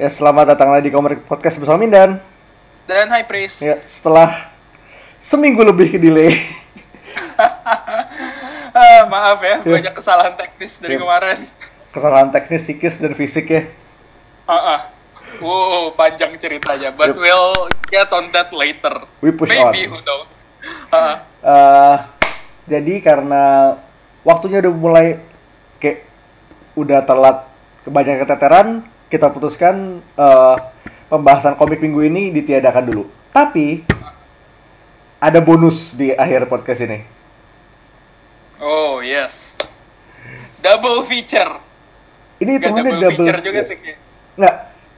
Ya, selamat datang lagi di Komik Podcast bersama Mindan. Dan High Priest. Ya, setelah seminggu lebih delay. Ah, maaf ya, Ya. banyak kesalahan teknis dari Ya. kemarin. Kesalahan teknis, psikis, dan fisik ya. Ah, ah. Wow, panjang ceritanya. But Yep. we'll get on that later. We push Maybe, on. who knows. Ah, Eh, jadi karena waktunya udah mulai kayak udah telat kebanyakan keteteran, kita putuskan eh, pembahasan komik minggu ini ditiadakan dulu. Tapi ada bonus di akhir podcast ini. oh, yes. Double feature. Ini hitungannya double, double, feature juga sih. Nggak,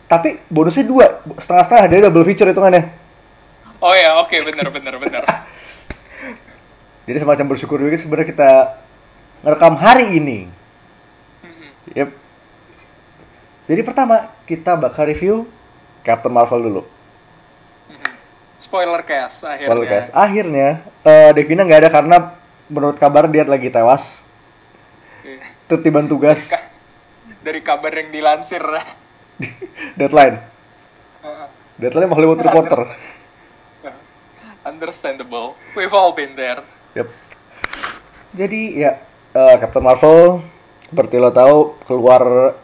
tapi bonusnya dua, setengah-setengah, dia double feature hitungannya. Oh ya, oke, bener, bener, bener. Jadi semacam bersyukur juga sebenarnya kita ngerekam hari ini. Mhm. Yep. Jadi pertama kita bakal review Captain Marvel dulu. Mhm. Spoiler cast akhirnya. Well guys, akhirnya eh, Devina nggak ada karena menurut kabar dia lagi tewas. Iya. Tertiban tugas Ka- Dari kabar yang dilansir. deadline. Ah, Deadline emang Hollywood Reporter. ah. Understandable. We've all been there. Yep. Jadi ya eh, Captain Marvel seperti lo tahu keluar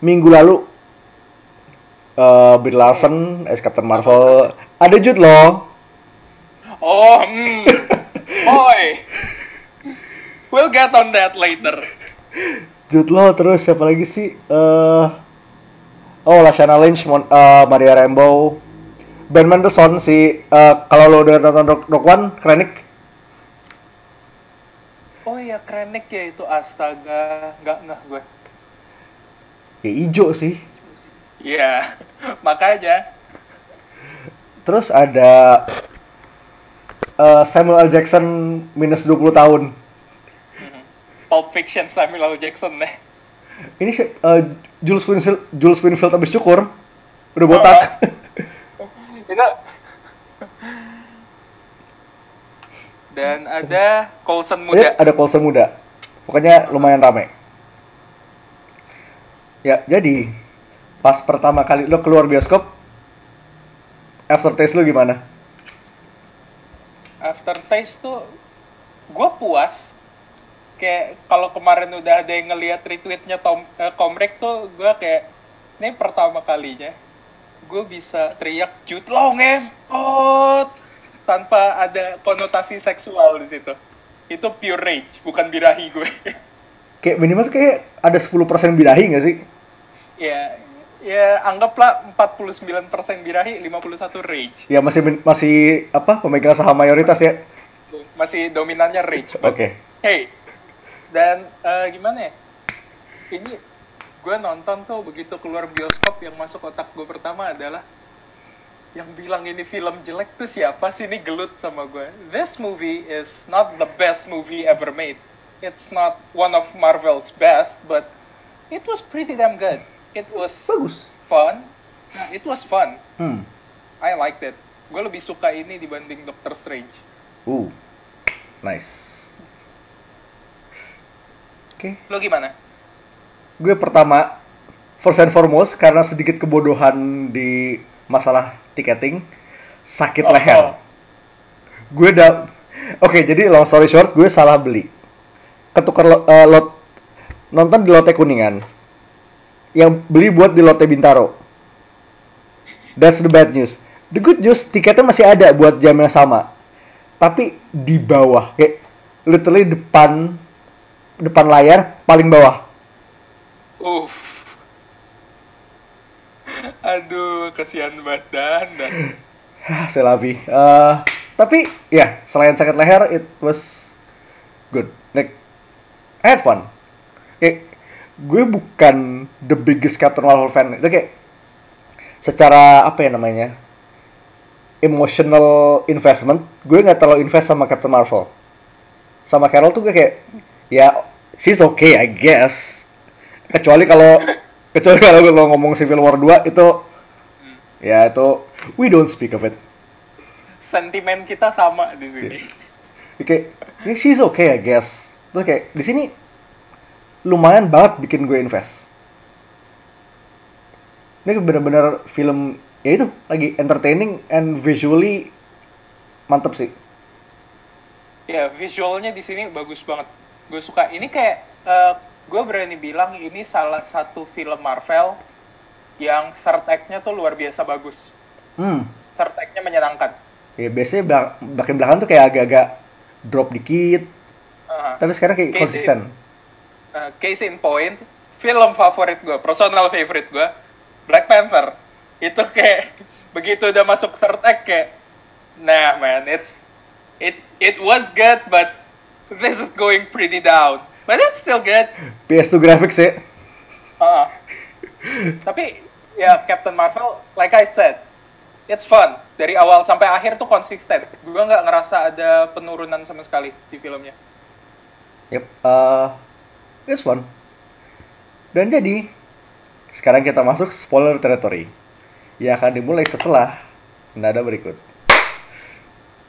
minggu lalu eh Brie Larson as Captain Marvel ada Jude Law Oh, hmm. Boy. We'll get on that later. Jude Law terus siapa lagi sih eh oh Lashana Lynch Mon- eh, Maria Rambeau Ben Mendelsohn si eh, kalau lo udah nonton Rock, Rock One Krennic Oh ya, Krennic ya itu astaga. Nggak ngeh gue. Ya ijo sih Iya, makanya. terus ada eh, Samuel L. Jackson minus 20 tahun Mhm. Pulp Fiction Samuel L. Jackson nih. ini eh, Jules Winfield Jules Winfield abis cukur udah botak itu dan ada Coulson Ya, muda. ada Coulson muda. Pokoknya lumayan rame. Ya, jadi pas pertama kali lo keluar bioskop, aftertaste lo gimana? Aftertaste tuh gue puas. Kayak kalau kemarin udah ada yang ngeliat retweetnya Tom eh, Komrek tuh gue kayak ini pertama kalinya gue bisa teriak Jude Law ngentot tanpa ada konotasi seksual di situ. Itu pure rage, bukan birahi gue. Kayak minimal kayak ada 10% birahi nggak sih? ya, ya anggaplah 49% birahi, 51 rage. Ya masih masih apa pemegang saham mayoritas ya. Masih dominannya rage. Oke. but- Hey, dan eh, gimana ya? Ini gue nonton tuh begitu keluar bioskop yang masuk otak gue pertama adalah yang bilang ini film jelek tuh siapa sih ini gelut sama gue. This movie is not the best movie ever made. It's not one of Marvel's best, but it was pretty damn good. It was Bagus. fun. It was fun. Hmm. I liked it. Gue lebih suka ini dibanding Doctor Strange. Uh. Nice. Oke. Lo gimana? Gue pertama first and foremost karena sedikit kebodohan di masalah tiketing sakit Oh, leher. oh. Gue udah Oke, jadi long story short, gue salah beli. Ketukar lo- eh, lot nonton di lote Kuningan. Yang beli buat di lote Bintaro. That's the bad news. The good news, tiketnya masih ada buat jam yang sama. Tapi di bawah, kayak literally depan depan layar paling bawah. Uff. Aduh, kasihan banget dan. Ah, Selabi. Eh, tapi ya selain sakit leher, it was good. I had fun. Kayak, gue bukan the biggest Captain Marvel fan. Itu kayak secara apa ya namanya emotional investment, gue nggak terlalu invest sama Captain Marvel. Sama Carol tuh gue kayak ya she's okay I guess. Kecuali kalau kecuali kalau lo ngomong Civil War 2 itu ya itu we don't speak of it. Sentimen kita sama di sini. Ya, kayak ya, she's okay I guess terus kayak di sini lumayan banget bikin gue invest Ini bener-bener film ya itu lagi entertaining and visually mantep sih. Ya, visualnya di sini bagus banget. Gue suka. Ini kayak eh, gue berani bilang ini salah satu film Marvel yang third act-nya tuh luar biasa bagus. Hmm. Third act-nya menyenangkan. Ya biasanya belak bagian belakang tuh kayak agak-agak drop dikit, Uh, tapi sekarang kayak Casey. konsisten. uh, case in point, film favorit gue, personal favorite gue, Black Panther. Itu kayak begitu udah masuk third act kayak, nah man, it's it it was good, but this is going pretty down. But it's still good. PS2 graphics ya. Uh, tapi ya Captain Marvel, like I said, it's fun. Dari awal sampai akhir tuh konsisten. Gue nggak ngerasa ada penurunan sama sekali di filmnya. Yep, uh, it's fun. Dan jadi, sekarang kita masuk spoiler territory. Yang akan dimulai setelah nada berikut.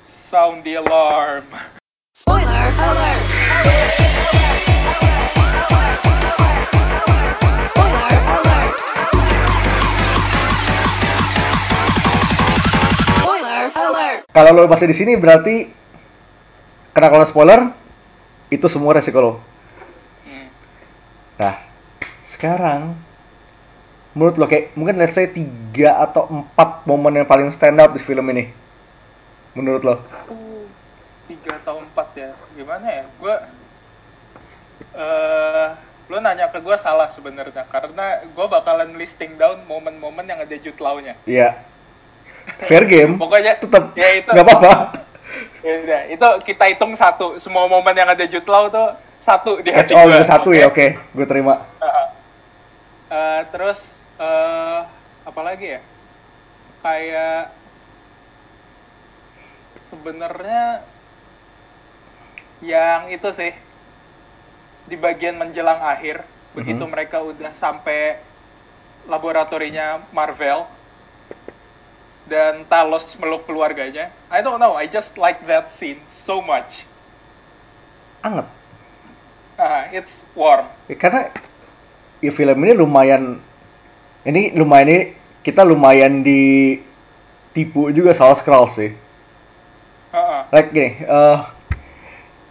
Sound the alarm. Spoiler alert! Spoiler alert! Spoiler alert! Kalau lo masih di sini berarti kena kalau spoiler itu semua resiko lo. Hmm. Nah, sekarang menurut lo kayak mungkin let's say tiga atau empat momen yang paling stand out di film ini. Menurut lo? Uh, tiga atau empat ya gimana ya gue eh lo nanya ke gue salah sebenarnya karena gue bakalan listing down momen-momen yang ada Jude Law-nya Iya. Fair game. pokoknya tetap ya itu nggak apa-apa. Ya udah, itu kita hitung satu. Semua momen yang ada Jude Law tuh satu di hati Oh, gue satu ya, oke, gue terima. Eh, terus eh apa lagi ya? Kayak sebenarnya yang itu sih di bagian menjelang akhir begitu Mhm. mereka udah sampai laboratorinya Marvel dan Talos meluk keluarganya I don't know I just like that scene so much Anget. Ah, it's warm Ya, karena ya film ini lumayan ini lumayan ini kita lumayan ditipu juga sama Skrull sih. Ah. Like gini, uh,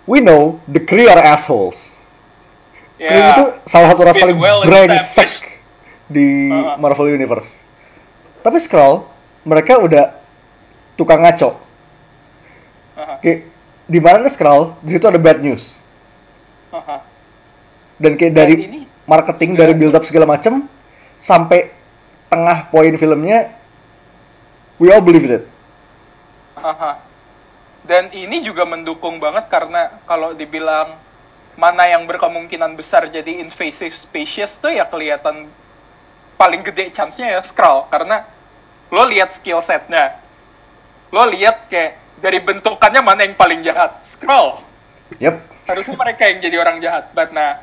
we know the Kree are assholes. Kree Yeah. itu salah satu ras paling well brengsek di Uh-uh. Marvel Universe. Tapi Skrull, mereka udah tukang ngaco. Kayak di mana Skrull, di situ ada bad news. Dan kayak Dan dari ini marketing, dari build up segala macem, sampai tengah poin filmnya, we all believe it. Dan ini juga mendukung banget karena kalau dibilang mana yang berkemungkinan besar jadi invasive species tuh ya kelihatan paling gede chance-nya ya Skrull karena lo lihat skill setnya. Lo lihat kayak dari bentukannya mana yang paling jahat. Skrull. Yep. Harusnya mereka yang jadi orang jahat. But nah,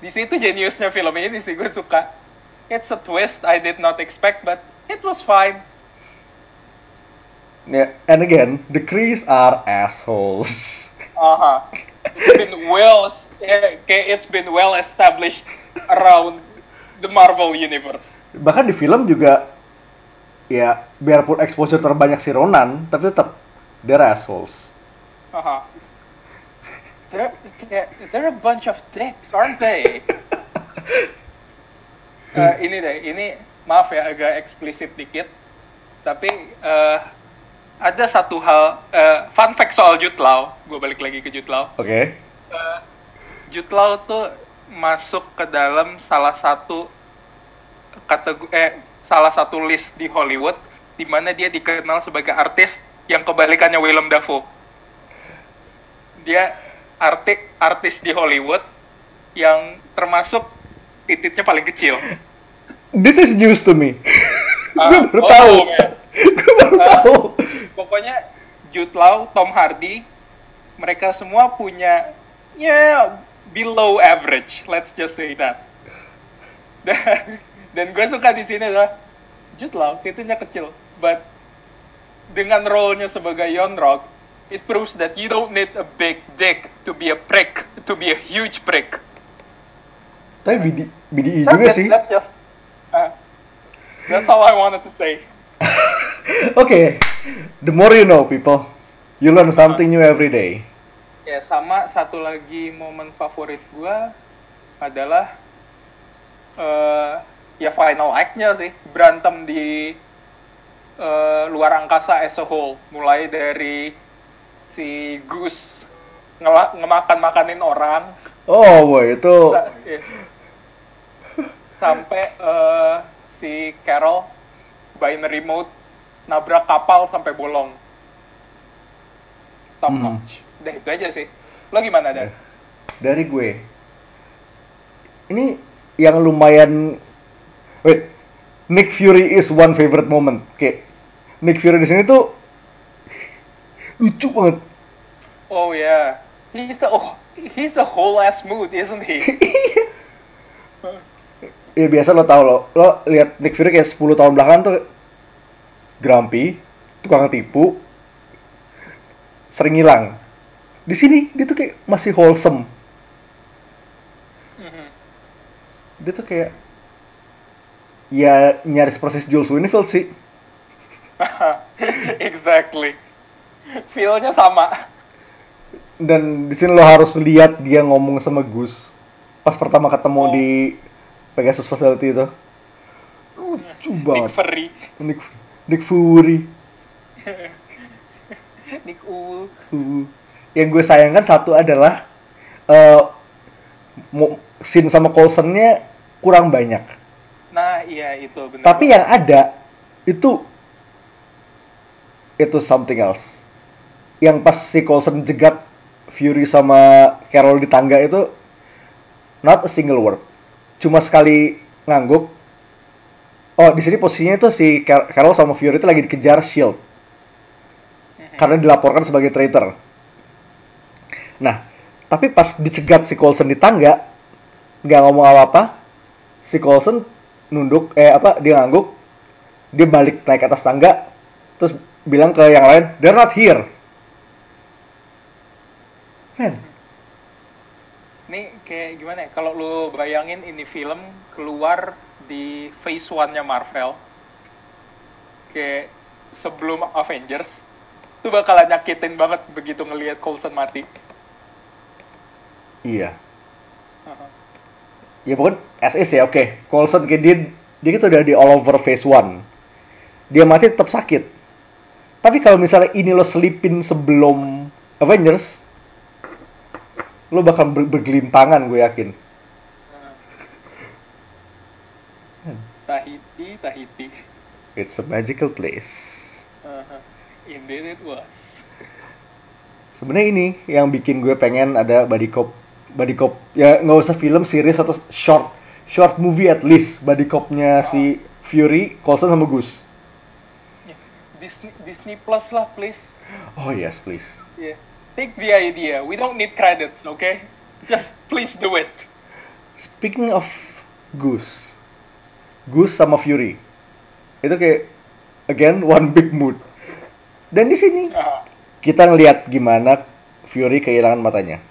di situ jeniusnya film ini sih gue suka. It's a twist I did not expect but it was fine. Yeah, and again, the Krees are assholes. Aha. It's been well eh, kayak it's been well established around the Marvel universe. Bahkan di film juga, ya biarpun exposure terbanyak si Ronan, tapi tetap they're assholes. Aha. They're, they're a bunch of dicks, aren't they? Eh, ini deh, ini maaf ya agak eksplisit dikit, tapi eh, ada satu hal eh, fun fact soal Jude Law, gue balik lagi ke Jude Law. Oke. uh, Jude Law tuh masuk ke dalam salah satu kategori eh salah satu list di Hollywood di mana dia dikenal sebagai artis yang kebalikannya Willem Dafoe. Dia arti artis di Hollywood yang termasuk titiknya paling kecil. This is news to me. Ah, gue baru oh, tahu. man. gue baru Ah. tahu. Pokoknya Jude Law, Tom Hardy, mereka semua punya ya below average, let's just say that. Dan, dan gue suka di sini adalah Jude Law, titiknya kecil, but dengan role-nya sebagai Yonrog, it proves that you don't need a big dick to be a prick, to be a huge prick. Tapi BD, BDI That's juga sih. That's just, ah, That's all I wanted to say. Oke, the more you know, people, you learn something new every day. Ya sama satu lagi momen favorit gua adalah eh ya final act-nya sih. Berantem di eh, luar angkasa as a whole. Mulai dari si Goose ngela- ngemakan-makanin orang. Oh, boy, itu sa- ya. sampai eh, si Carol binary mode nabrak kapal sampai bolong. Top Hmm. notch. Udah itu aja sih. Lo gimana dan dari gue. Ini yang lumayan wait, Nick Fury is one favorite moment. Kayak Nick Fury di sini tuh lucu banget. oh yeah he's a oh, he's a whole ass mood isn't he Ya biasa lo tau lo, lo lihat Nick Fury kayak 10 tahun belakangan tuh grumpy, tukang tipu, sering hilang. Di sini dia tuh kayak masih wholesome. Mhm. Dia tuh kayak ya nyaris proses Jules Winfield sih. exactly feel-nya sama Dan di sini lo harus lihat dia ngomong sama Gus pas pertama ketemu Oh. di Pegasus Facility itu. Lucu Nick banget. Fury Nick, Nick Fury. Nick Ul Uh. Yang gue sayangkan satu adalah mo- scene sama Coulson-nya kurang banyak. Iya itu benar Tapi yang ada itu itu something else. Yang pas si Coulson jegat Fury sama Carol di tangga itu not a single word. Cuma sekali ngangguk. Oh, di sini posisinya itu si Car- Carol sama Fury itu lagi dikejar Shield. Karena dilaporkan sebagai traitor. Nah, tapi pas dicegat si Coulson di tangga, nggak ngomong apa-apa, si Coulson nunduk, eh apa, dia ngangguk, dia balik naik atas tangga, terus bilang ke yang lain, they're not here. Man, Ini kayak gimana ya? Kalau lu bayangin ini film keluar di phase one-nya Marvel. Kayak sebelum Avengers. Itu bakalan nyakitin banget begitu ngelihat Coulson mati. iya. Ya pokoknya as is ya, oke. Coulson kayak dia, dia gitu udah di all over phase one. Dia mati tetap sakit. Tapi kalau misalnya ini lo selipin sebelum Avengers, lo bakal ber- bergelimpangan gue yakin. Tahiti, Tahiti. It's a magical place. Uh-huh. Indeed it was. Sebenarnya ini yang bikin gue pengen ada body cop, body cop ya nggak usah film, series atau short, short movie at least body copnya si Fury, Coulson sama Goose. Disney, Disney Plus lah, please. Oh yes, please. Yeah. Take the idea. We don't need credits, okay? Just please do it. Speaking of Goose, Goose sama Fury, itu kayak again one big mood. Dan di sini Ah. kita ngelihat gimana Fury kehilangan matanya.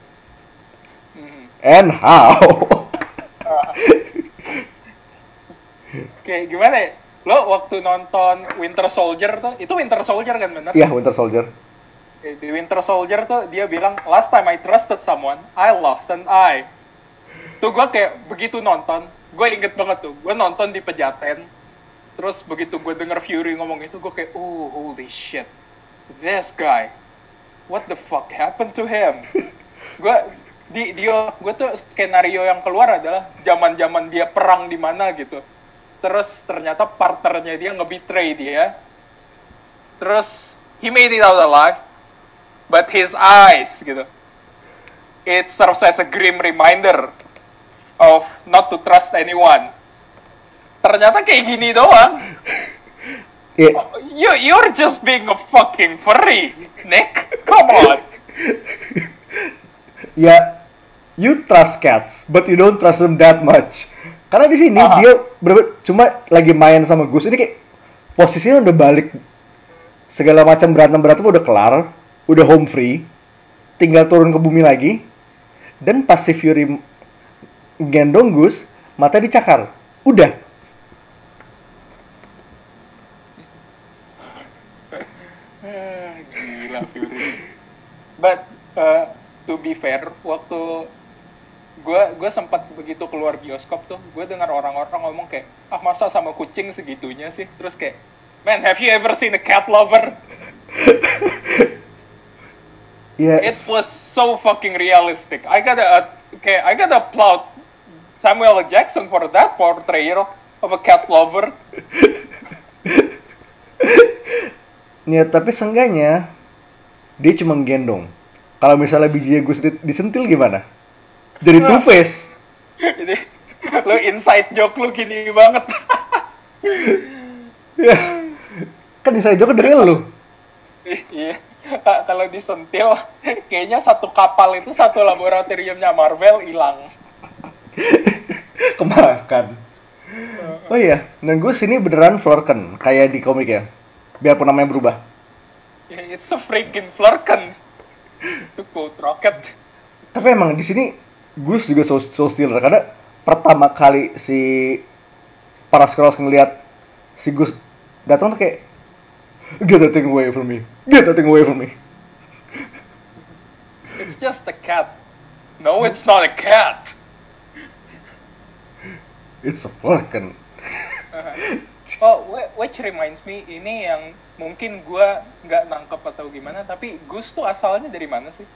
And how? Oke, gimana ya? Lo waktu nonton Winter Soldier tuh, itu Winter Soldier kan bener? Iya, Winter Soldier. Di Winter Soldier tuh dia bilang, last time I trusted someone, I lost an eye. Tuh gue kayak begitu nonton, gue inget banget tuh, gue nonton di Pejaten, terus begitu gue denger Fury ngomong itu, gue kayak, oh holy shit, this guy, what the fuck happened to him? gue di dia gue tuh skenario yang keluar adalah zaman-zaman dia perang di mana gitu. Terus ternyata partnernya dia nge-betray dia. Terus he made it out alive, but his eyes gitu. It serves as a grim reminder of not to trust anyone. Ternyata kayak gini doang. Iya, You you're just being a fucking furry, Nick. Come on. ya you trust cats, but you don't trust them that much. Karena di sini uh-huh. dia ber- cuma lagi main sama Gus ini kayak posisinya udah balik segala macam berantem berantem udah kelar, udah home free, tinggal turun ke bumi lagi. Dan pas si Fury gendong Gus, mata dicakar. Udah. Gila Fury. But uh, to be fair, waktu gue gue sempat begitu keluar bioskop tuh, gue dengar orang-orang ngomong kayak, ah masa sama kucing segitunya sih? Terus kayak, man, have you ever seen a cat lover? Ya, It was so fucking realistic. I gotta, uh, kayak, I gotta applaud Samuel. Jackson for that portrayal of a cat lover. ya tapi seenggaknya dia cuma gendong. Kalau misalnya bijinya Gus di- disentil gimana? Jadi two face. Ini, lo inside joke lu gini banget. Ya. Kan bisa aja dari lu. Iya. Ka- Kalau disentil, kayaknya satu kapal itu satu laboratoriumnya Marvel hilang. Kemakan. Oh iya, dan Gus ini beneran Florken kayak di komik ya. Biarpun namanya berubah. Ya, It's a freaking flurken. Itu quote rocket. Tapi emang di sini Gus juga so, so stealer karena pertama kali si para scrolls ngeliat si Gus datang tuh kayak get that thing away from me, get that thing away from me. It's just a cat. No, it's not a cat. It's a Florken. Oh, wh- which reminds me, ini yang mungkin gua nggak nangkep atau gimana, tapi Gus tuh asalnya dari mana sih?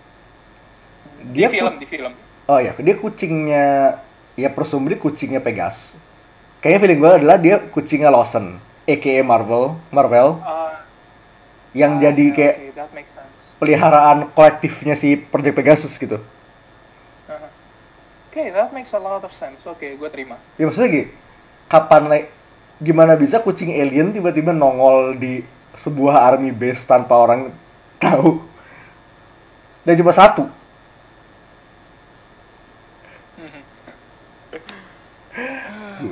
Di Dia film, di film. Oh ya, dia kucingnya ya presumably kucingnya Pegasus. Kayaknya feeling gue adalah dia kucingnya Lawson, aka Marvel, Marvel Ah, yang ah, jadi kayak okay, that makes sense. peliharaan kolektifnya si Project Pegasus gitu. Uh-huh. Okay, that makes a lot of sense. Oke, gue terima. Ya maksudnya gini, kapan like, gimana bisa kucing alien tiba-tiba nongol di sebuah army base tanpa orang tahu? Dan cuma satu.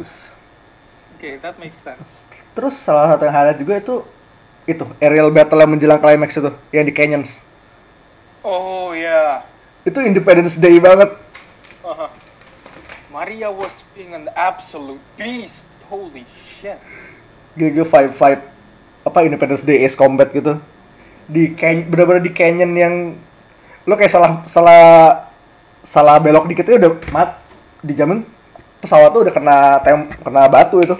Gus. Oke, that makes sense. Terus salah satu yang highlight juga itu itu aerial battle yang menjelang climax itu yang di canyons. Oh ya. Itu Independence Day banget. Uh-huh. Maria was being an absolute beast. Holy shit. Gila vibe vibe apa Independence Day Ace Combat gitu. Di can bener-bener di canyon yang lo kayak salah salah salah belok dikit itu udah mat dijamin pesawat tuh udah kena tem kena batu itu.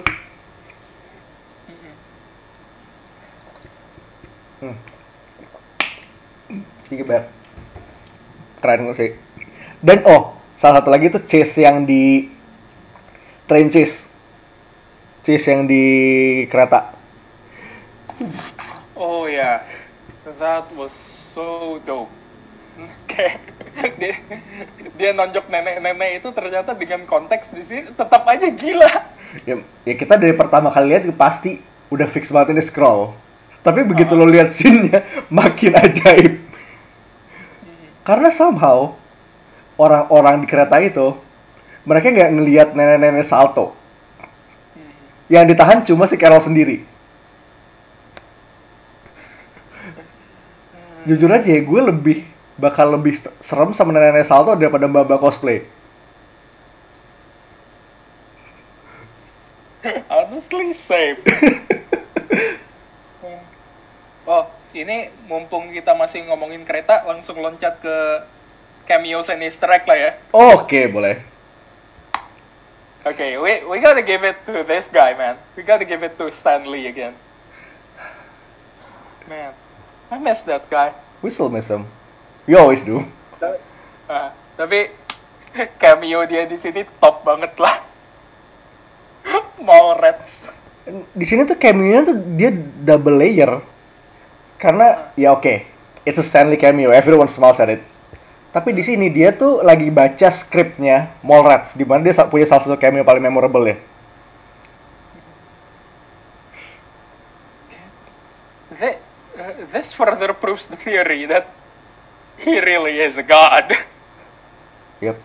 Hmm. Iya. Keren sih. Dan oh, salah satu lagi tuh chase yang di train chase. Chase yang di kereta. Oh ya. That was so dope. Kayak dia, dia nonjok nenek-nenek itu ternyata dengan konteks di sini tetap aja gila. Ya, ya kita dari pertama kali lihat pasti udah fix banget ini scroll. Tapi begitu lo lihat scene-nya makin ajaib. Karena somehow orang-orang di kereta itu mereka nggak ngelihat nenek-nenek salto. Yang ditahan cuma si Carol sendiri. Jujur aja ya, gue lebih bakal lebih serem sama nenek-nenek salto daripada mbak-mbak cosplay. Honestly, same. oh, ini mumpung kita masih ngomongin kereta, langsung loncat ke cameo Sinister Act lah ya. Oke, boleh. Okay, we we gotta give it to this guy, man. We gotta give it to Stanley again. Man, I miss that guy. We still miss him. We always do. Ah, tapi cameo dia di sini top banget lah. Mallrats. Di sini tuh cameo-nya tuh dia double layer. Karena ya oke, it's a Stanley cameo. Everyone smiles at it. Tapi di sini dia tuh lagi baca skripnya Mallrats, di mana dia punya salah satu cameo paling memorable ya. Thi- uh, this further proves the theory that he really is a god. Yep.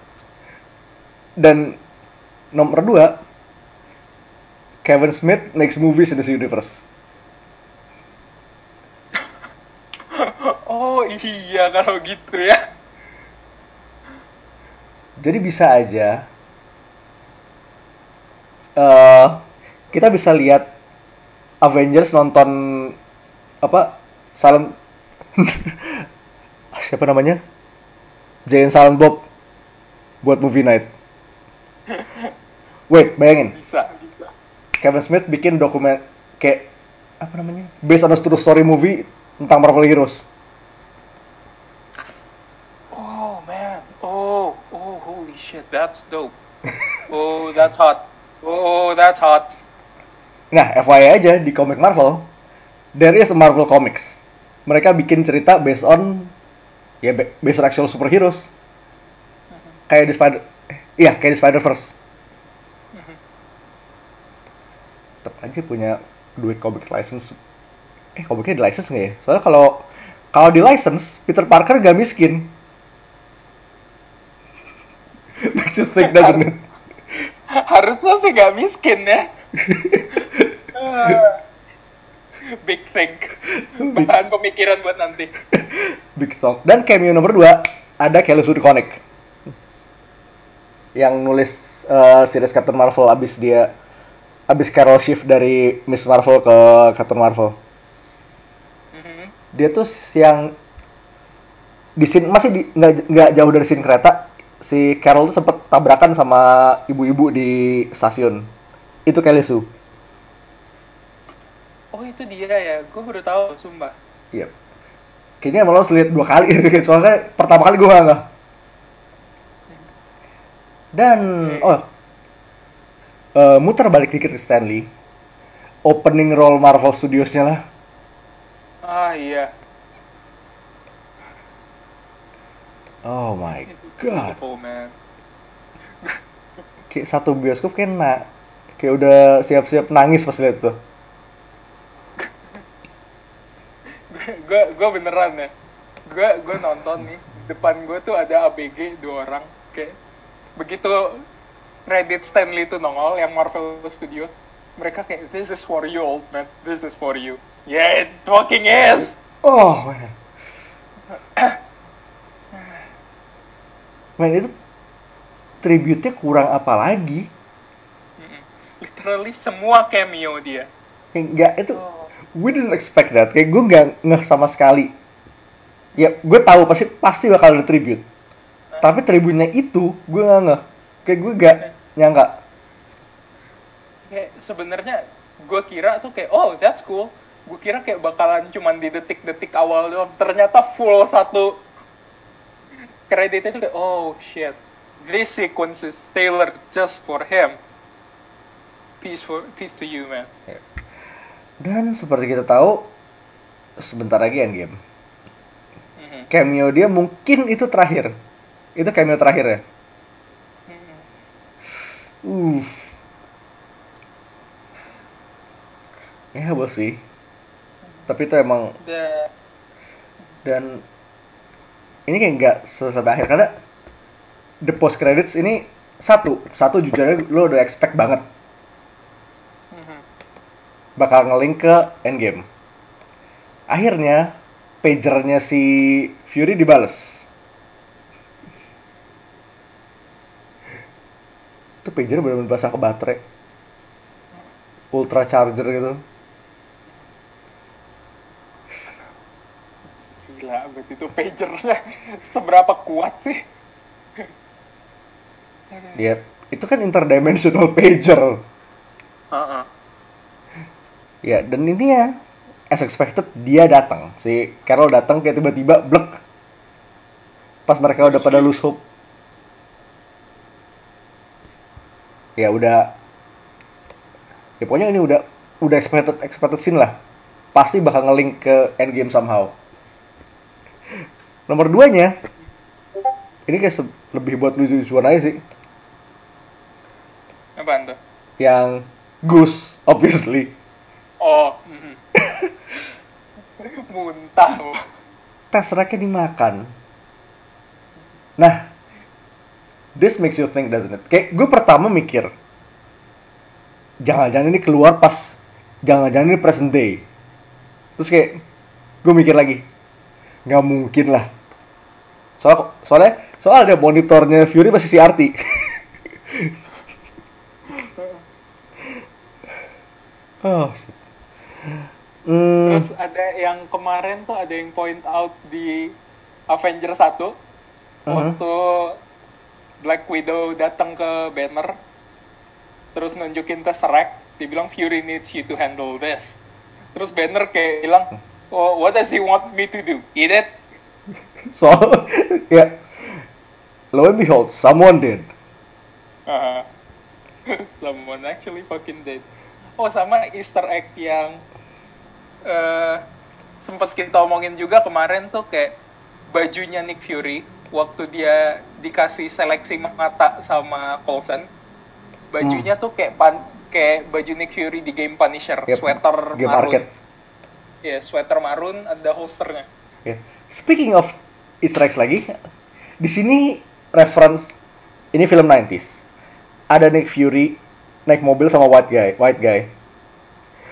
Dan nomor dua, Kevin Smith makes movies in this universe. oh iya kalau gitu ya. Jadi bisa aja eh kita bisa lihat Avengers nonton apa Silent siapa namanya? Jane Silent Bob buat movie night. Wait, bayangin. Bisa, bisa. Kevin Smith bikin dokumen kayak apa namanya? Based on a true story movie tentang Marvel Heroes. Oh man. Oh, oh, holy shit, that's dope. Oh, that's hot. Oh, that's hot. Nah, FYI aja di komik Marvel, there is a Marvel Comics. Mereka bikin cerita based on ya ba- based on actual superheroes. Kayak di Spider eh, iya, kayak di Spider-Verse. Tetap aja punya duit komik license. Eh, komiknya di license nggak ya? Soalnya kalau kalau di license, Peter Parker gak miskin. Makes you think, doesn't it? Harusnya sih gak miskin ya. Big thing. Bahan pemikiran buat nanti. Big Song. Dan cameo nomor 2 ada Kelly Sue DeConnick. Yang nulis eh, series Captain Marvel abis dia abis Carol shift dari Miss Marvel ke Captain Marvel. Mhm. Dia tuh yang di scene masih di nggak jauh dari scene kereta si Carol tuh sempet tabrakan sama ibu-ibu di stasiun. Itu Kelly Sue. Oh itu dia ya, gue baru tahu, sumpah. Iya. Kayaknya emang lo harus lihat dua kali soalnya pertama kali gue nggak. Dan oh eh, muter balik dikit ke Stanley. Opening role Marvel Studios-nya lah. Ah iya, Oh my god. man. Kayak satu bioskop kena. Kayak udah siap-siap nangis pas lihat tuh. Gue gue beneran ya. Gue gue nonton nih depan gue tuh ada ABG dua orang kayak begitu Reddit Stanley itu nongol yang Marvel Studio mereka kayak this is for you old man. This is for you. Yeah it fucking is! Oh man. Man itu tribute-nya kurang apa lagi? Literally semua cameo dia. Kayak nggak itu Oh. We didn't expect that. Kayak gue nggak ngeh sama sekali. Ya gue tahu pasti pasti bakal ada tribute. Tapi tributnya itu gue nggak ngeh. Kayak gue gak nyangka. Kayak sebenarnya gue kira tuh kayak oh that's cool. Gue kira kayak bakalan cuman di detik-detik awal doang. Ternyata full satu kreditnya tuh kayak oh shit. This sequence is tailored just for him. Peace for peace to you man dan seperti kita tahu sebentar lagi endgame Mhm. cameo dia mungkin itu terakhir itu cameo terakhir ya Mhm. Uff. Ya bos sih. Tapi itu emang The- dan ini kayak nggak selesai akhir karena the post credits ini satu satu jujur aja lo udah expect banget. Bakal ngelink ke endgame. Akhirnya pagernya si Fury dibales. Itu pager bener-bener basah ke baterai. Ultra charger gitu. gila berarti itu pagernya seberapa kuat sih Ya, itu kan interdimensional pager. Heeh. Ya, dan ini ya as expected dia datang. Si Carol datang kayak tiba-tiba blek. Pas mereka udah pada lose hope. Ya udah Ya pokoknya ini udah udah expected expected scene lah. Pasti bakal ngelink ke endgame somehow. Nomor duanya ini kayak lebih buat lucu-lucuan aja sih. apaan tuh Yang Goose, obviously. Oh muntah tes racknya dimakan. Nah, this makes you think, doesn't it? Kayak gue pertama mikir, jangan-jangan ini keluar pas, jangan-jangan ini present day. Terus kayak, gue mikir lagi, nggak mungkin lah. Soal, soalnya, soalnya ada monitornya Fury masih CRT. oh, shit. Hmm, Terus ada yang kemarin tuh ada yang point out di Avenger 1 Mhm. waktu Black Widow datang ke Banner terus nunjukin Tesseract dia bilang Fury needs you to handle this. Terus Banner kayak bilang oh what does he want me to do? Eat it? So ya lo and behold someone did. Haha. someone actually fucking dead oh sama Easter egg yang eh sempat kita omongin juga kemarin tuh kayak bajunya Nick Fury waktu dia dikasih seleksi mata sama Coulson bajunya tuh kayak pan kayak baju Nick Fury di game Punisher Yep, sweater game marun arcade. ya sweater marun ada holsternya Ya. Speaking of Easter eggs lagi, di sini reference ini film 90s. Ada Nick Fury naik mobil sama white guy, white guy.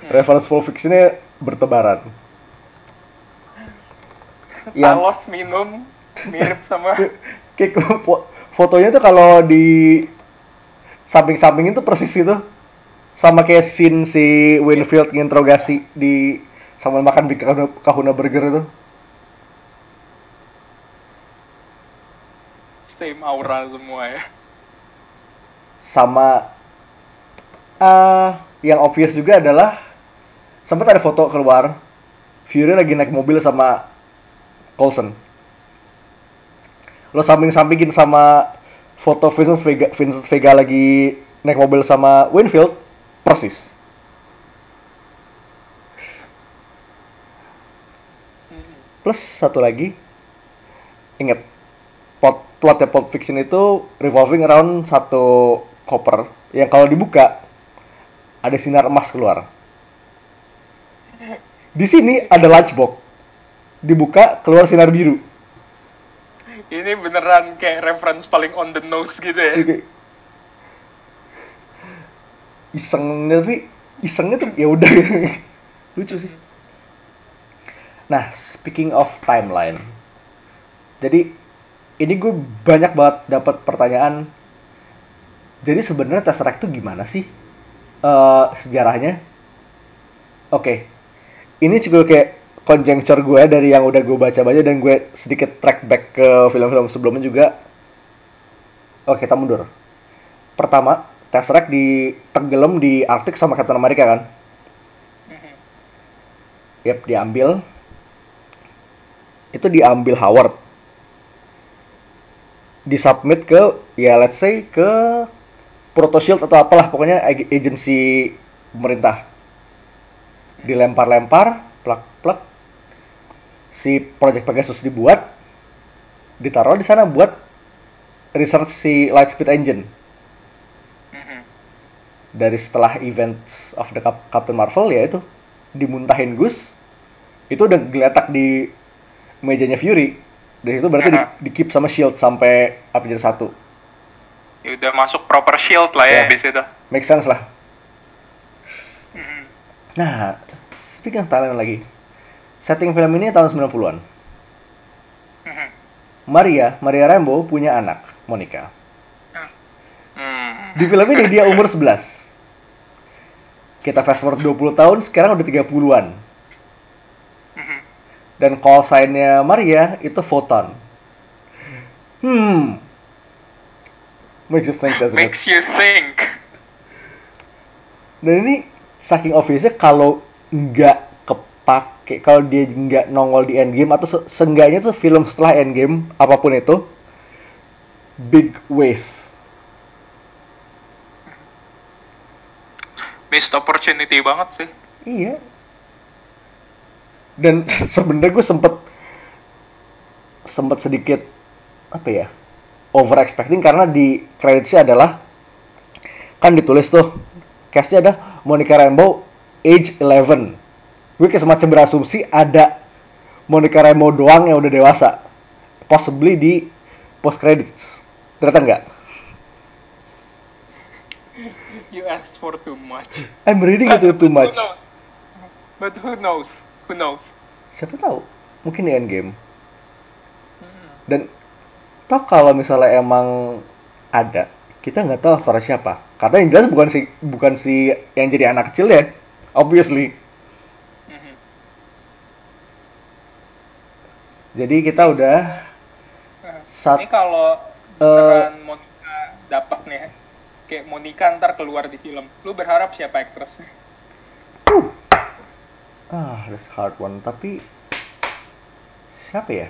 Reference Pulp Fiction-nya bertebaran. Yang talos minum mirip sama kayak fo- fotonya tuh kalau di samping-samping itu persis itu sama kayak scene si Winfield nginterogasi di sambil makan di Kahuna, Kahuna Burger itu. same aura semua ya sama eh yang obvious juga adalah sempat ada foto keluar Fury lagi naik mobil sama Coulson. Lo samping-sampingin sama foto Vincent Vega, Vincent Vega lagi naik mobil sama Winfield persis. Plus satu lagi inget plot plotnya Pulp Fiction itu revolving around satu koper yang kalau dibuka ada sinar emas keluar. Di sini ada lunchbox. Dibuka keluar sinar biru. ini beneran kayak reference paling on the nose gitu ya kayak iseng tapi isengnya tuh ya udah lucu sih. Nah, speaking of timeline. Jadi ini gue banyak banget dapat pertanyaan. Jadi sebenarnya Tesseract itu gimana sih eh, sejarahnya? Oke, ini juga kayak conjecture gue dari yang udah gue baca-baca dan gue sedikit track back ke film-film sebelumnya juga. Oke, kita mundur. Pertama, Tesseract ditenggelam di Arctic sama Captain America kan? Yap, diambil. Itu diambil Howard. Disubmit ke, ya let's say ke Proto Shield atau apalah, pokoknya ag- agensi pemerintah. Dilempar-lempar, plak-plak. Si Project Pegasus dibuat, ditaruh di sana buat research si Lightspeed Engine. Mhm. Dari setelah events of the Cap- Captain Marvel ya itu dimuntahin Gus, itu udah geletak di mejanya Fury. Dan itu berarti di, Aha. di keep sama Shield sampai Avenger 1. Ya udah masuk proper shield lah Ya. abis itu Make sense lah. Mhm. Nah, speaking of Thailand lagi. Setting film ini tahun 90-an. Mhm. Maria, Maria Rambo punya anak, Monica. Hmm. Di film ini dia umur 11. Kita fast forward 20 tahun, sekarang udah 30-an. Mhm. Dan call sign-nya Maria itu Photon. Hmm. Makes you think, doesn't it? makes you think Dan ini saking obviously kalau nggak kepake, kalau dia nggak nongol di Endgame atau se- seenggaknya tuh film setelah Endgame apa pun itu big waste. missed opportunity banget sih Iya. Dan sebenarnya gue sempet sempet sedikit apa ya over expecting karena di creditsnya adalah kan ditulis tuh castnya ada Monica Rambeau age 11 gue kayak semacam berasumsi ada Monica Rambeau doang yang udah dewasa possibly di post credits. Ternyata enggak. You asked for too much. I'm reading it too much. Who but who knows? Who knows? Siapa tahu? Mungkin di endgame dan toh kalau misalnya emang ada kita nggak tahu suara siapa. Karena yang jelas bukan si bukan si yang jadi anak kecil ya obviously. Mm-hmm. Jadi kita udah saat ini kalau uh, Monica dapat nih ya, kayak Monica ntar keluar di film lu berharap siapa aktrasnya ah that's hard one. Tapi siapa ya?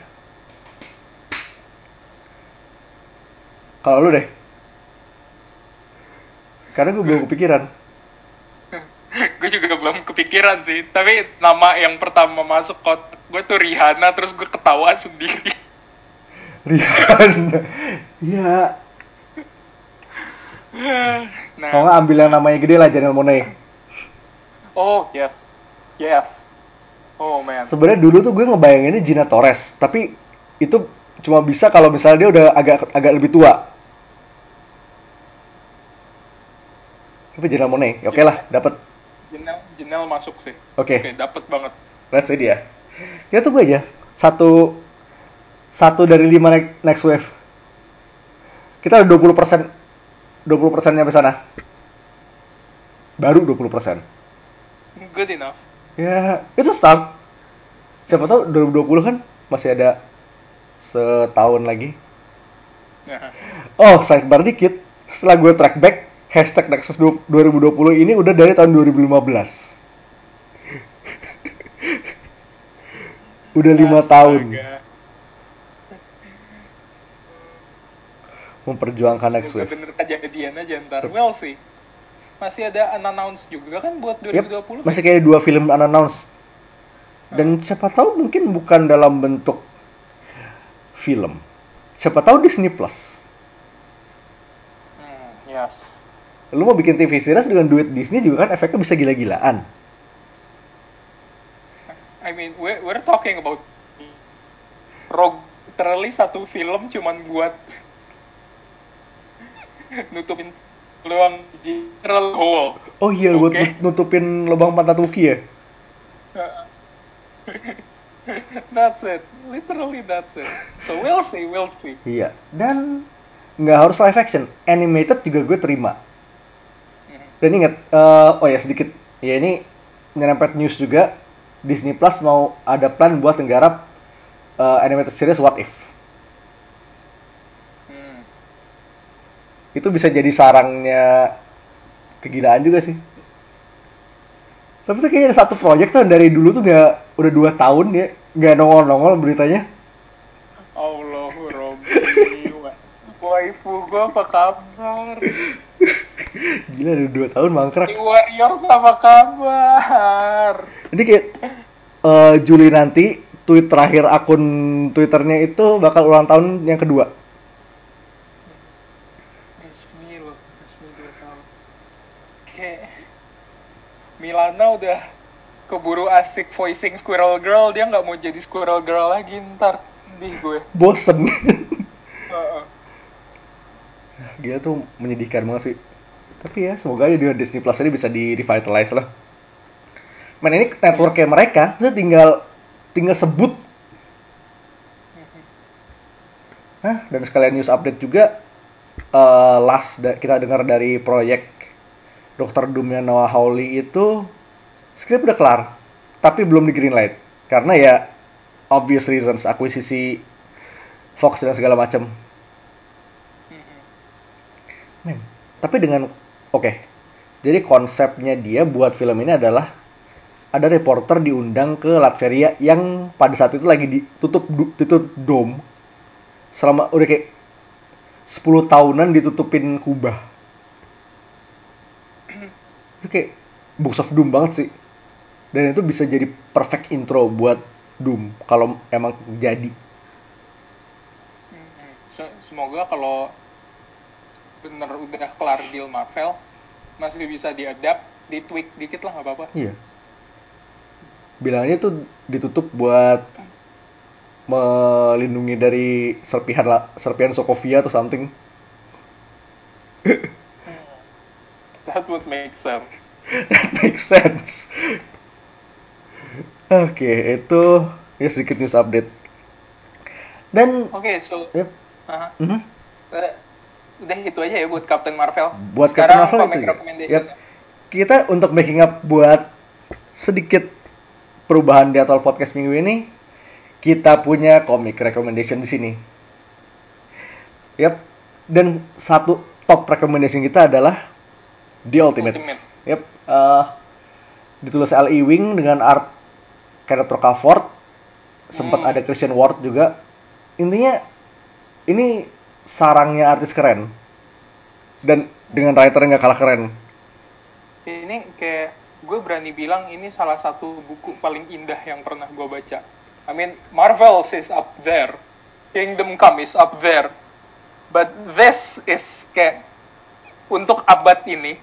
Kalau lu deh. Karena gue belum kepikiran. gue juga belum kepikiran sih, tapi nama yang pertama masuk kotak gue tuh Rihanna, terus gue ketawa sendiri. Rihanna. Iya. Kalau Nah, nggak ambil yang namanya gede lah Janelle Monae. oh yes, yes. Oh man, Sebenarnya dulu tuh gue ngebayanginnya Gina Torres, tapi itu cuma bisa kalau misalnya dia udah agak agak lebih tua. Tapi Janelle Monae, ya oke lah, dapat. Janelle, Janelle masuk sih. Oke, Oke, dapet banget. let's say dia. Kita tunggu aja. Satu satu dari lima ne- next wave. Kita udah 20 persen, 20 persen nyampe sana. Baru 20 persen. Good enough. Ya, itu start. Siapa tahu 2020 kan masih ada setahun lagi. Nah, Oh, sidebar dikit. Setelah gue track back, hashtag Nexus 2020 ini udah dari tahun 2015. udah lima tahun memperjuangkan Next Semoga Wave. bener kejadian aja ntar. Well sih. Masih ada unannounced juga kan buat Yep, 2020? masih kayak dua film unannounced. Dan siapa tahu mungkin bukan dalam bentuk film. Siapa tahu Disney Plus. Hmm, yes. Lu mau bikin TV series dengan duit Disney juga kan efeknya bisa gila-gilaan. I mean, we're, we're talking about Rogue literally satu film cuman buat nutupin peluang general hole. Oh iya, buat Oke. nut- nutupin lubang pantat Wookie ya? that's it. Literally that's it. So we'll see, we'll see. Iya. Dan nggak harus live action, animated juga gue terima. Dan ingat, eh, oh ya sedikit, ya ini nyerempet news juga, Disney Plus mau ada plan buat nggarap eh, animated series What If. Hmm. Itu bisa jadi sarangnya kegilaan juga sih. Tapi tuh kayaknya ada satu proyek tuh dari dulu tuh nggak udah dua tahun ya nggak nongol-nongol beritanya. Allah Robbi, wa- waifu gua apa kabar? Gila udah dua tahun mangkrak. Di Warriors apa kabar? Ini kayak eh, Juli nanti tweet terakhir akun Twitternya itu bakal ulang tahun yang kedua. Resmi loh, resmi dua tahun. Kayak Milana udah keburu asik voicing Squirrel Girl, dia nggak mau jadi Squirrel Girl lagi ntar. Di gue. Bosen. Heeh. Dia tuh menyedihkan banget sih. Tapi ya semoga aja dengan Disney Plus ini bisa di revitalize lah. Men ini networknya mereka, udah tinggal tinggal sebut. Nah, dan sekalian news update juga eh, last da- kita dengar dari proyek Dr. Doom-nya Noah Hawley itu skrip udah kelar, tapi belum di greenlight karena ya obvious reasons akuisisi Fox dan segala macam. Men, tapi dengan oke. Jadi konsepnya dia buat film ini adalah ada reporter diundang ke Latveria yang pada saat itu lagi ditutup du- tutup dom selama udah kayak 10 tahunan ditutupin kubah. Itu kayak Books of Doom banget sih. Dan itu bisa jadi perfect intro buat Doom kalau emang jadi. Se- Semoga kalau bener udah kelar deal Marvel, masih bisa diadapt, ditweak dikit lah nggak apa-apa. Iya. Bilangnya tuh ditutup buat melindungi dari serpihan la- serpihan Sokovia atau something. That would make sense. That makes sense. Oke, itu ya sedikit news update. Dan Oke, so yep, aha. mhm. Eh, udah itu aja ya buat Captain Marvel. buat Sekarang Captain Marvel itu ya. Kita untuk making up buat sedikit perubahan di Atol Podcast minggu ini, kita punya comic recommendation di sini. Yap. Dan satu top recommendation kita adalah The Ultimate. Ultimate. Yap. eh, ditulis L. Ewing dengan art Kenneth Rocafort. Sempat Hmm. ada Christian Ward juga. Intinya ini sarangnya artis keren. Dan dengan writer nggak kalah keren. Ini kayak gue berani bilang ini salah satu buku paling indah yang pernah gue baca. I mean, Marvel's is up there, Kingdom Come is up there, but this is kayak untuk abad ini,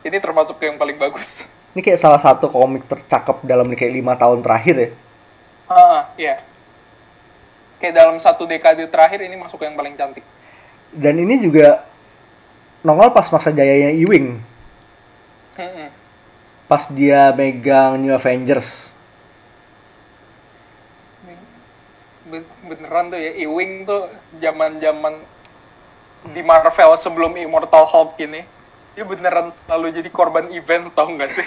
ini termasuk yang paling bagus. Ini kayak salah satu komik tercakep dalam kayak lima tahun terakhir ya. Ah, iya. Kayak dalam satu dekade terakhir ini masuk yang paling cantik. Dan ini juga nongol pas masa jayanya Ewing. Mm-mm. Pas dia megang New Avengers. Ben- beneran tuh ya Ewing tuh zaman-zaman di Marvel sebelum Immortal Hulk ini dia beneran selalu jadi korban event tau nggak sih?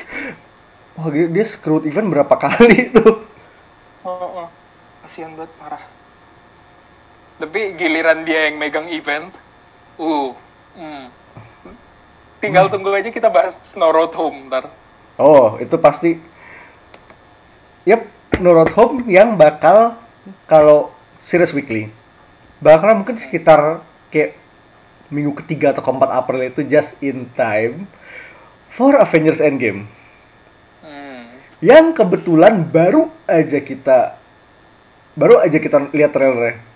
Wah dia, dia screwed event berapa kali tuh. Oh, oh. kasihan banget marah. Tapi giliran dia yang megang event, uh, hmm. tinggal tunggu aja kita bahas Snow Road Home ntar. Oh itu pasti. Yep, No Road Home yang bakal kalau series weekly. Bakal mungkin sekitar kayak minggu ketiga atau keempat April itu just in time for Avengers Endgame. Hmm. yang kebetulan baru aja kita baru aja kita lihat trailernya.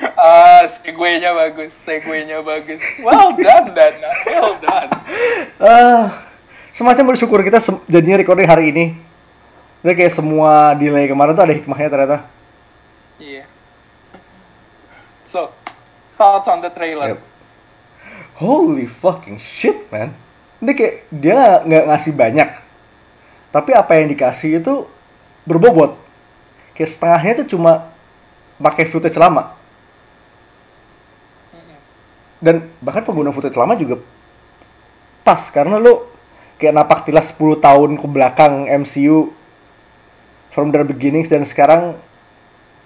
Ah, segue-nya bagus, segue-nya bagus. Well done, Dana. Well done. Ah, semacam bersyukur kita sem- jadinya recording hari ini. Jadi kayak semua delay kemarin tuh ada hikmahnya ternyata. Iya. So, thoughts on the trailer? Yep. Holy fucking shit, man. Ini kayak dia nggak ngasih banyak. Tapi apa yang dikasih itu berbobot. Kayak setengahnya tuh cuma pakai footage lama. Dan bahkan pengguna footage lama juga pas karena lo kayak napak tilas 10 tahun ke belakang MCU from the beginnings dan sekarang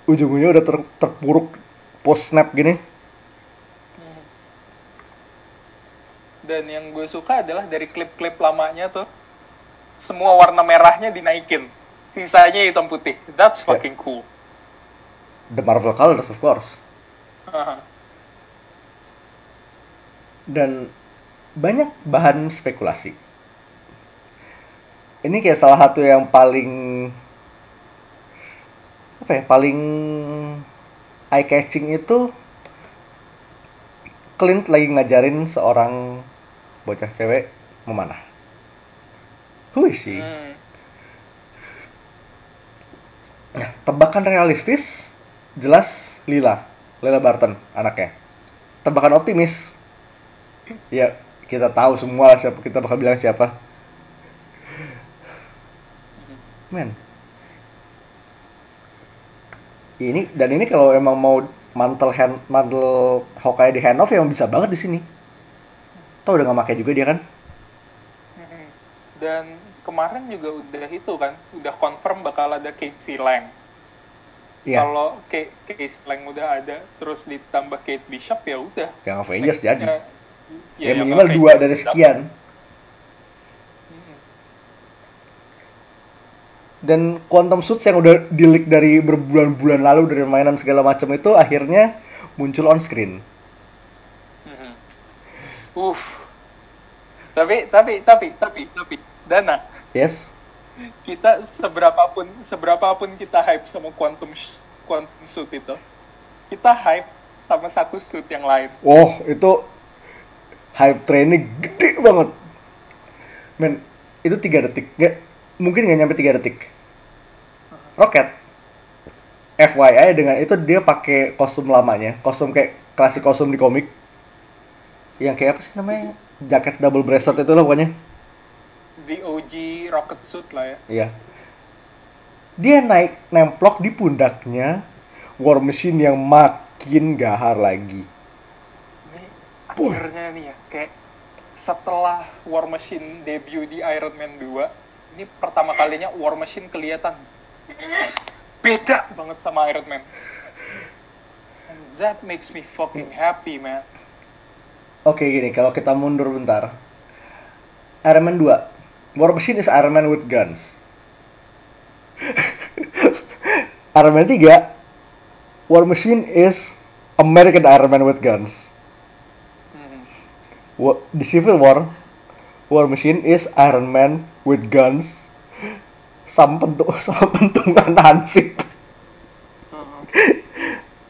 ujung-ujungnya udah ter- terpuruk post snap gini Hmm. Dan yang gue suka adalah dari klip-klip lamanya tuh, semua warna merahnya dinaikin. Sisanya hitam putih. That's Ya. fucking cool. the Marvel colors of course Haha. Dan banyak bahan spekulasi. Ini kayak salah satu yang paling apa ya paling eye catching itu Clint lagi ngajarin seorang bocah cewek memanah. Who is she? Hmm. Nah, tebakan realistis jelas Lila. Lila Barton anaknya. Tebakan optimis ya kita tahu semua siapa kita bakal bilang siapa men ini dan ini kalau emang mau mantel hand mantel Hawkeye di hand off ya emang bisa banget di sini tau udah nggak pakai juga dia kan. Dan kemarin juga udah itu kan, udah confirm bakal ada Casey Lang. iya Kalau Ca- Casey Lang udah ada, terus ditambah Kate Bishop ya udah. yang Avengers jadi Ya, ya, yang minimal dua dari sekian Mm-mm. dan Quantum Suits yang udah di leak dari berbulan-bulan lalu dari mainan segala macam itu akhirnya muncul on screen. Mhm. Uff. Tapi tapi tapi tapi tapi Dana, Yes. kita seberapapun seberapapun kita hype sama quantum quantum suit itu, kita hype sama satu suit yang lain. Oh, itu hype trainnya gede banget. Men, itu tiga detik. Nggak, mungkin nggak nyampe tiga detik. Rocket. FYI dengan itu dia pakai kostum lamanya, kostum kayak klasik kostum di komik. Yang kayak apa sih namanya? Jaket double breasted itu loh pokoknya. The OG rocket suit lah ya. Iya. Dia naik nemplok di pundaknya War Machine yang makin gahar lagi. Akhirnya nih ya, kayak setelah War Machine debut di Iron Man 2, ini pertama kalinya War Machine kelihatan beda banget sama Iron Man. And that makes me fucking happy, man. Oke gini, kalau kita mundur bentar. Iron Man 2. War Machine is Iron Man with guns. Iron Man 3. War Machine is American Iron Man with guns. Di Civil War, War Machine is Iron Man with guns. Sama pentung, sama pentungan hansip. Hmm.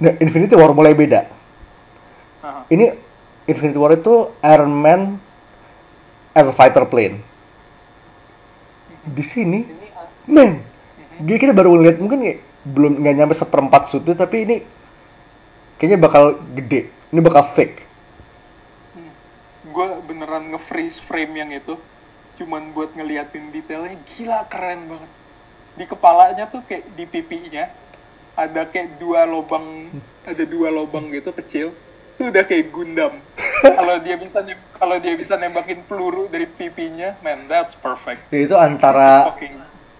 Nah, Infinity War mulai beda. Aha. Ini Infinity War itu Iron Man as a fighter plane. Di sini, Ini men, gini kita baru ngeliat mungkin kayak belum nggak nyampe seperempat shootnya tapi ini kayaknya bakal gede. Ini bakal fake. Gue beneran nge-freeze frame yang itu cuman buat ngeliatin detailnya gila keren banget. Di kepalanya tuh kayak di pipinya ada kayak dua lubang ada dua lubang gitu kecil itu udah kayak Gundam. Kalau dia bisa kalau dia bisa nembakin peluru dari pipinya man that's perfect. Ya, itu antara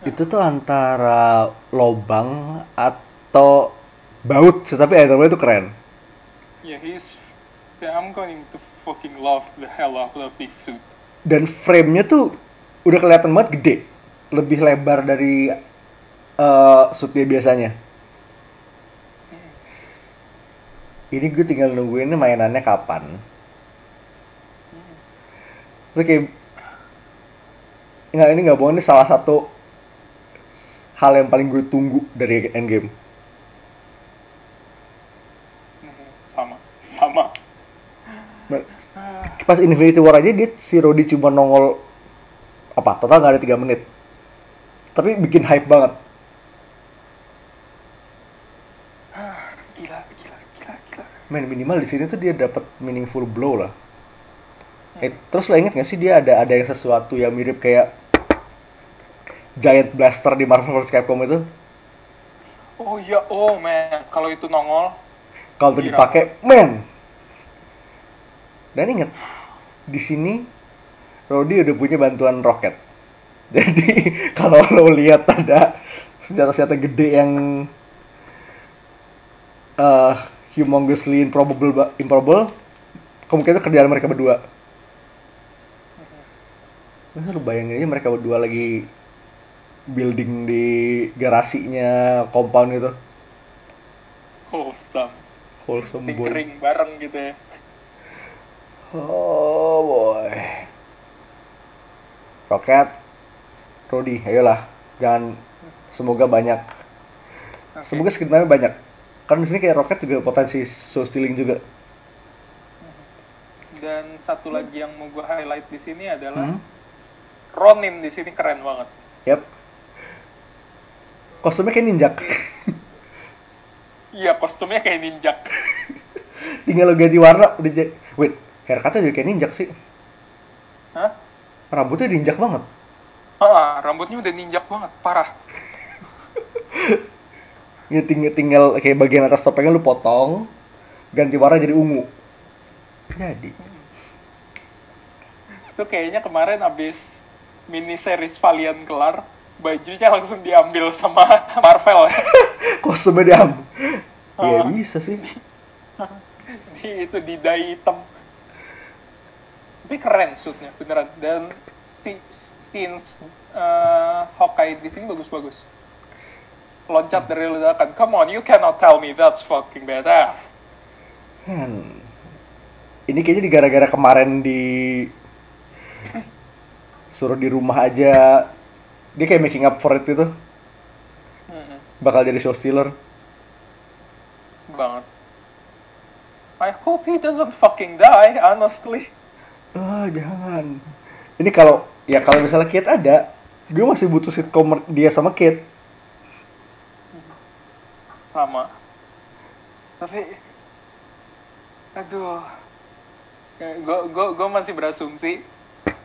itu tuh antara lobang atau baut, tapi itemnya itu keren. yeah he's I'm going to fucking love the hell out of this suit Dan frame-nya tuh udah kelihatan banget gede, lebih lebar dari eh suit dia biasanya. Ini gue tinggal nungguin ini mainannya kapan. Terus kayak nggak ini nggak bohong ini salah satu hal yang paling gue tunggu dari Endgame. Mhm, sama sama Pas Infinity War aja dia si Rhodey cuma nongol apa total nggak ada tiga menit. Tapi bikin hype banget. gila gila gila gila Men minimal di sini tuh dia dapat meaningful blow lah. Eh, terus lo inget gak sih dia ada ada yang sesuatu yang mirip kayak Giant Blaster di Marvel vs Capcom itu? Oh iya, oh man, kalau itu nongol, Kalau tuh Gila. dipakai, men. Dan inget, di sini Rodi udah punya bantuan roket. Jadi kalau lo lihat ada senjata-senjata gede yang uh, humongously improbable, ba- improbable, kemungkinan itu kerjaan mereka berdua. Masa lu bayangin aja mereka berdua lagi building di garasinya compound itu. wholesome, Wholesome tinkering bareng gitu ya. Oh boy. Roket, Rudy, ayolah, jangan semoga banyak. Oke. Semoga sekitarnya banyak. Kan di sini kayak roket juga potensi so stealing juga. Dan satu lagi yang mau gue highlight di sini adalah Hmm? Ronin di sini keren banget. Yap. Kostumnya kayak ninjak. Iya, kostumnya kayak ninja. Tinggal lo ganti warna udah jadi. Wait, haircutnya juga kayak ninjak sih. Hah? Rambutnya ninjak banget. Ah, rambutnya udah ninja banget, parah. Ya tinggal, tinggal kayak bagian atas topengnya lu potong, ganti warna jadi ungu. Jadi. Itu kayaknya kemarin abis mini series Valiant kelar, bajunya langsung diambil sama Marvel ya. Kostumnya diambil. Iya Ah. bisa sih. di itu di dye hitam tapi keren suitnya beneran. Dan si scenes uh, Hawkeye di sini bagus-bagus. Loncat dari ledakan. Come on you cannot tell me that's fucking badass. Hmm. Ini kayaknya di gara-gara kemarin di suruh di rumah aja dia kayak making up for it itu bakal jadi show stealer. banget. I hope he doesn't fucking die honestly Ah jangan. Ini kalau ya kalau misalnya Kate ada, gue masih butuh sitcom dia sama Kate. sama tapi aduh gue gue gue masih berasumsi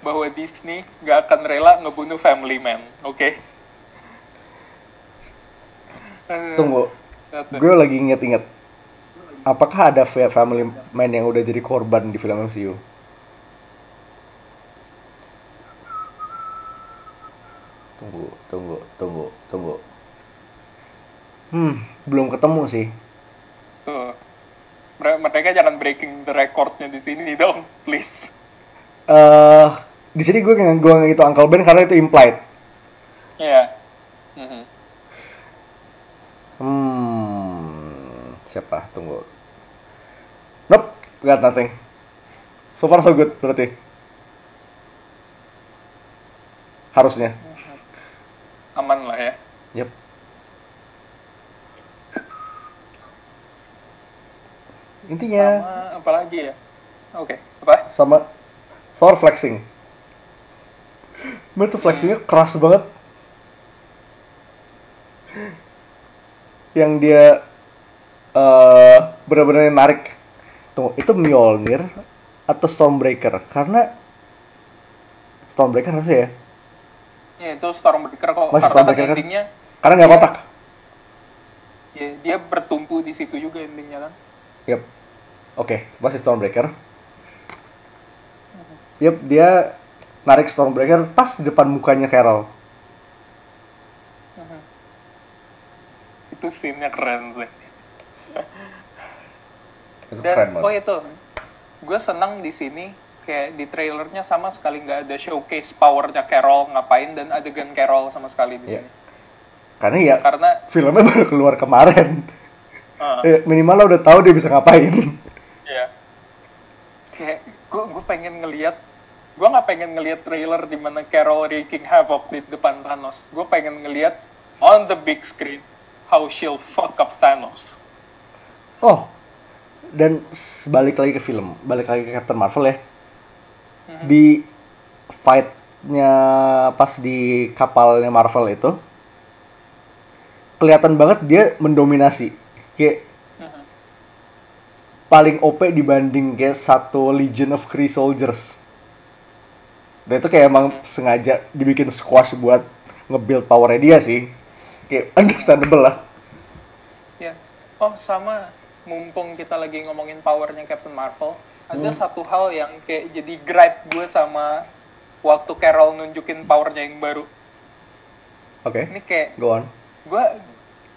bahwa Disney gak akan rela ngebunuh Family Man oke Aduh, Tunggu, that's it. gue lagi inget-inget. Apakah ada fa- family man yang udah jadi korban di film MCU? Tunggu, tunggu, tunggu, tunggu. Hmm, belum ketemu sih. Tuh. Mere- Mereka jangan breaking the recordnya di sini dong, please. eh di sini gue nggak gue nggak gitu Uncle Ben karena itu implied. Iya. Mhm. Hmm, siapa? Tunggu. Nope, got nothing. So far so good berarti. Harusnya. Aman lah ya. Yep. Intinya Sama apa lagi ya? Oke, apa? sama Thor flexing. Bener tuh flexingnya keras banget. Yang dia eh bener-bener narik. Tunggu, itu Mjolnir atau Stormbreaker? Karena Stormbreaker harusnya ya. Ya itu Stormbreaker kok. Masih Karena Stormbreaker kan kan? endingnya, Karena nggak kotak. ya, dia bertumpu di situ juga endingnya kan. Yep. Oke, masih Stormbreaker. Yep, dia narik Stormbreaker pas di depan mukanya Carol. Itu scene-nya keren sih. Itu Dan keren oh banget. itu, gue senang di sini kayak di trailernya sama sekali nggak ada showcase powernya Carol ngapain dan adegan Carol sama sekali di Iya. sini. Karena ya Karena filmnya baru keluar kemarin. uh, Eh, minimal lo udah tahu dia bisa ngapain. ya kayak gue gue pengen ngelihat gue nggak pengen ngelihat trailer di mana Carol wreaking havoc di depan Thanos. Gue pengen ngelihat on the big screen how she'll fuck up Thanos. Oh, dan balik lagi ke film, balik lagi ke Captain Marvel ya. Mhm. Di fight-nya pas di kapalnya Marvel itu, kelihatan banget dia mendominasi. Kayak paling OP dibanding kayak satu Legion of Kree Soldiers. Dan itu kayak emang sengaja dibikin squash buat nge-build powernya dia sih. Kayak understandable lah. Ya. Oh, sama mumpung kita lagi ngomongin powernya Captain Marvel, ada Hmm. satu hal yang kayak jadi gripe gue sama waktu Carol nunjukin powernya yang baru. Oke, Ini kayak go on. gue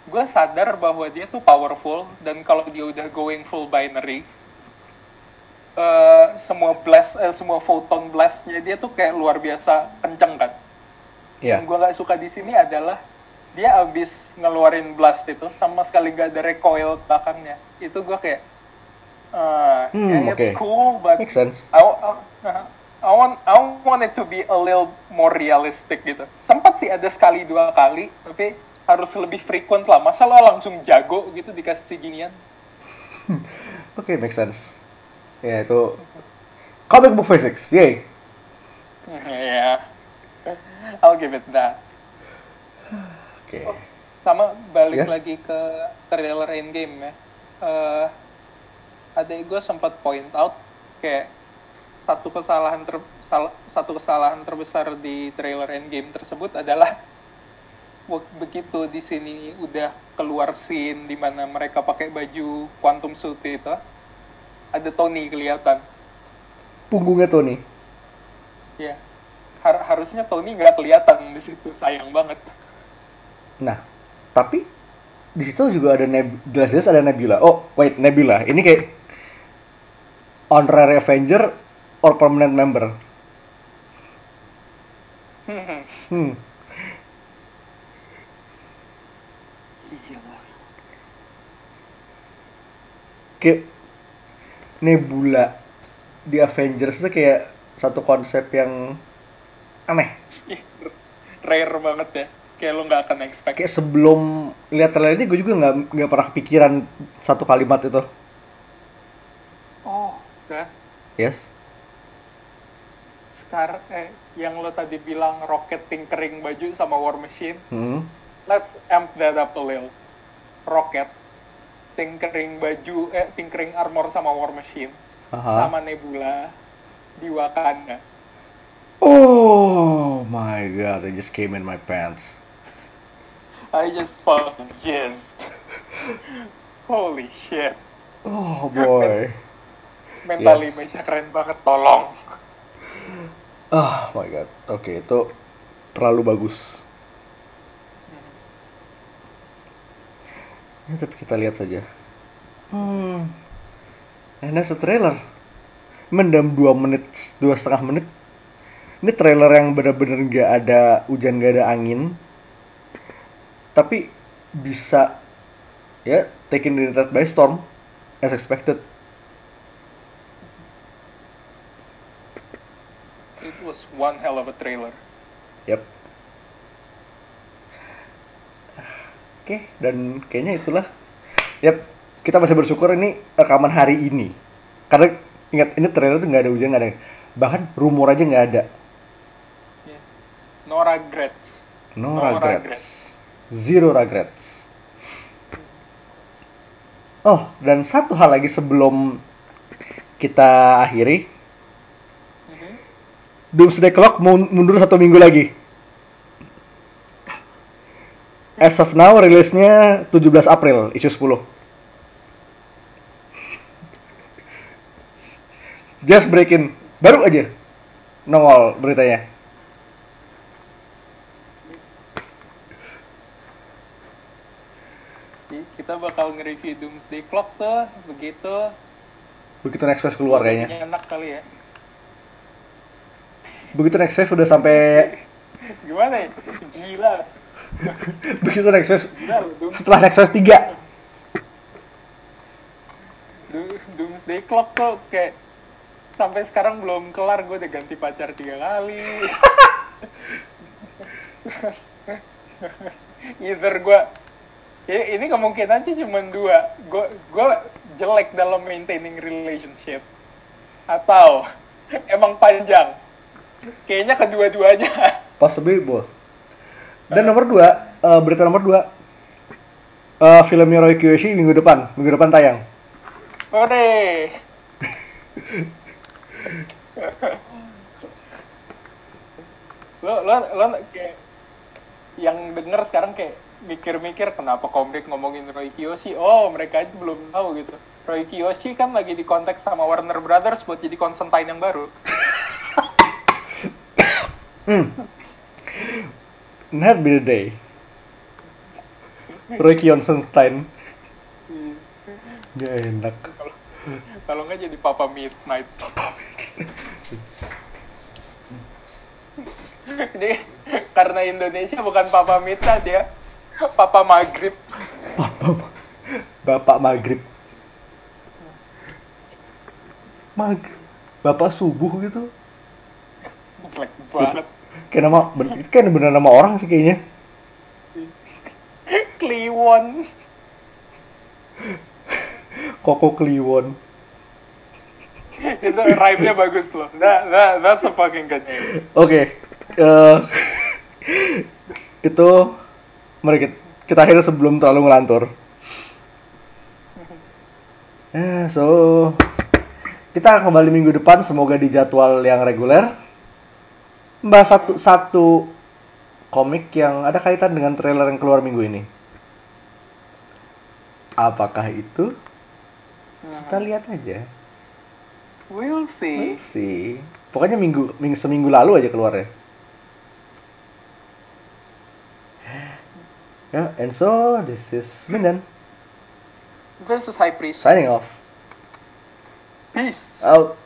gue sadar bahwa dia tuh powerful dan kalau dia udah going full binary eh, semua blast eh, semua photon blastnya dia tuh kayak luar biasa kenceng kan Iya. yang gue gak suka di sini adalah dia abis ngeluarin blast itu sama sekali gak ada recoil belakangnya itu gue kayak uh, Hmm, yeah, it's oke. cool but Make sense. I, I, I want I want it to be a little more realistic gitu sempat sih ada sekali dua kali tapi harus lebih frequent lah masa lo langsung jago gitu dikasih ginian Oke, make sense. Ya itu comic book physics, yay. ya I'll give it that Oke. sama balik Ya. lagi ke trailer Endgame ya. Eh adik gue sempat point out kayak satu kesalahan ter, sal- satu kesalahan terbesar di trailer Endgame tersebut adalah begitu di sini udah keluar scene di mana mereka pakai baju quantum suit itu ada Tony kelihatan Punggungnya Tony. ya Har- harusnya Tony nggak kelihatan di situ sayang banget Nah, tapi di situ juga ada Neb jelas-jelas ada Nebula. Oh, wait, Nebula. Ini kayak honorary Avenger or permanent member. Hmm. Kayak Nebula di Avengers itu kayak satu konsep yang aneh. rare banget ya kayak lo nggak akan expect Kayak sebelum lihat trailer ini gue juga nggak nggak pernah kepikiran satu kalimat itu. Yes. sekarang eh yang lo tadi bilang rocket tinkering baju sama war machine Hmm. let's amp that up a little rocket tinkering baju eh tinkering armor sama war machine Aha. sama nebula di Wakanda Oh my god, I just came in my pants. I just fucking jizzed holy shit Oh boy. Mental Yes. image-nya keren banget tolong Oh my god. Oke, itu terlalu bagus. Ya, tapi kita lihat saja. Hmm. And that's a trailer. Mendam dua menit, dua setengah menit. Ini trailer yang benar-benar nggak ada hujan, nggak ada angin. Tapi bisa ya taken the internet by storm as expected. Was one hell of a trailer. Yap. Oke, dan kayaknya itulah. Yap, kita masih bersyukur ini rekaman hari ini. Karena ingat ini trailer tuh nggak ada hujan, nggak ada. Bahkan rumor aja nggak ada. Yeah. No regrets. No, No regrets. regrets. Zero regrets. Oh, dan satu hal lagi sebelum kita akhiri. Doomsday Clock mun- mundur satu minggu lagi. As of now, rilisnya 17 April, issue 10. Just breaking, baru aja nongol beritanya. Kita bakal nge-review Doomsday Clock tuh begitu Begitu Next Wave keluar kayaknya. enak kali ya. Begitu Next Wave udah sampai Gimana ya? Gila. begitu Next Wave Gila setelah Next Wave 3 Do- Doomsday Clock tuh kayak sampai sekarang belum kelar gue udah ganti pacar tiga kali. Either gue ya, ini kemungkinan sih cuma dua. Gue gue jelek dalam maintaining relationship atau emang panjang. Kayaknya kedua-duanya. possibly both. Dan nomor 2, berita nomor 2 eh filmnya Roy Kiyoshi minggu depan, minggu depan tayang. Ore. lo lo lo kayak yang denger sekarang kayak mikir-mikir kenapa komik ngomongin Roy Kiyoshi oh mereka aja belum tahu gitu Roy Kiyoshi kan lagi di konteks sama Warner Brothers buat jadi Constantine yang baru Hmm. That be the day. Roy Kiyoshi Gak enak. kalau nggak jadi Papa Midnight jadi karena Indonesia bukan Papa Midnight ya Papa Maghrib Bapak, Bapak maghrib. Mag, Bapak subuh gitu. Jelek banget Kayak nama, kayak bener nama orang sih kayaknya. Kliwon Koko Kliwon. itu rhyme-nya bagus loh. That, that, that's a fucking good name. Oke, eh, itu mari kita, kita akhiri sebelum terlalu ngelantur. Eh, so kita kembali minggu depan, semoga di jadwal yang reguler. Mbak satu satu komik yang ada kaitan dengan trailer yang keluar minggu ini. Apakah itu? Kita lihat aja. We'll see. We'll see. Pokoknya minggu, minggu seminggu lalu aja keluarnya. Ya, and so this is Mindan Versus High Priest. signing off. Peace. Out.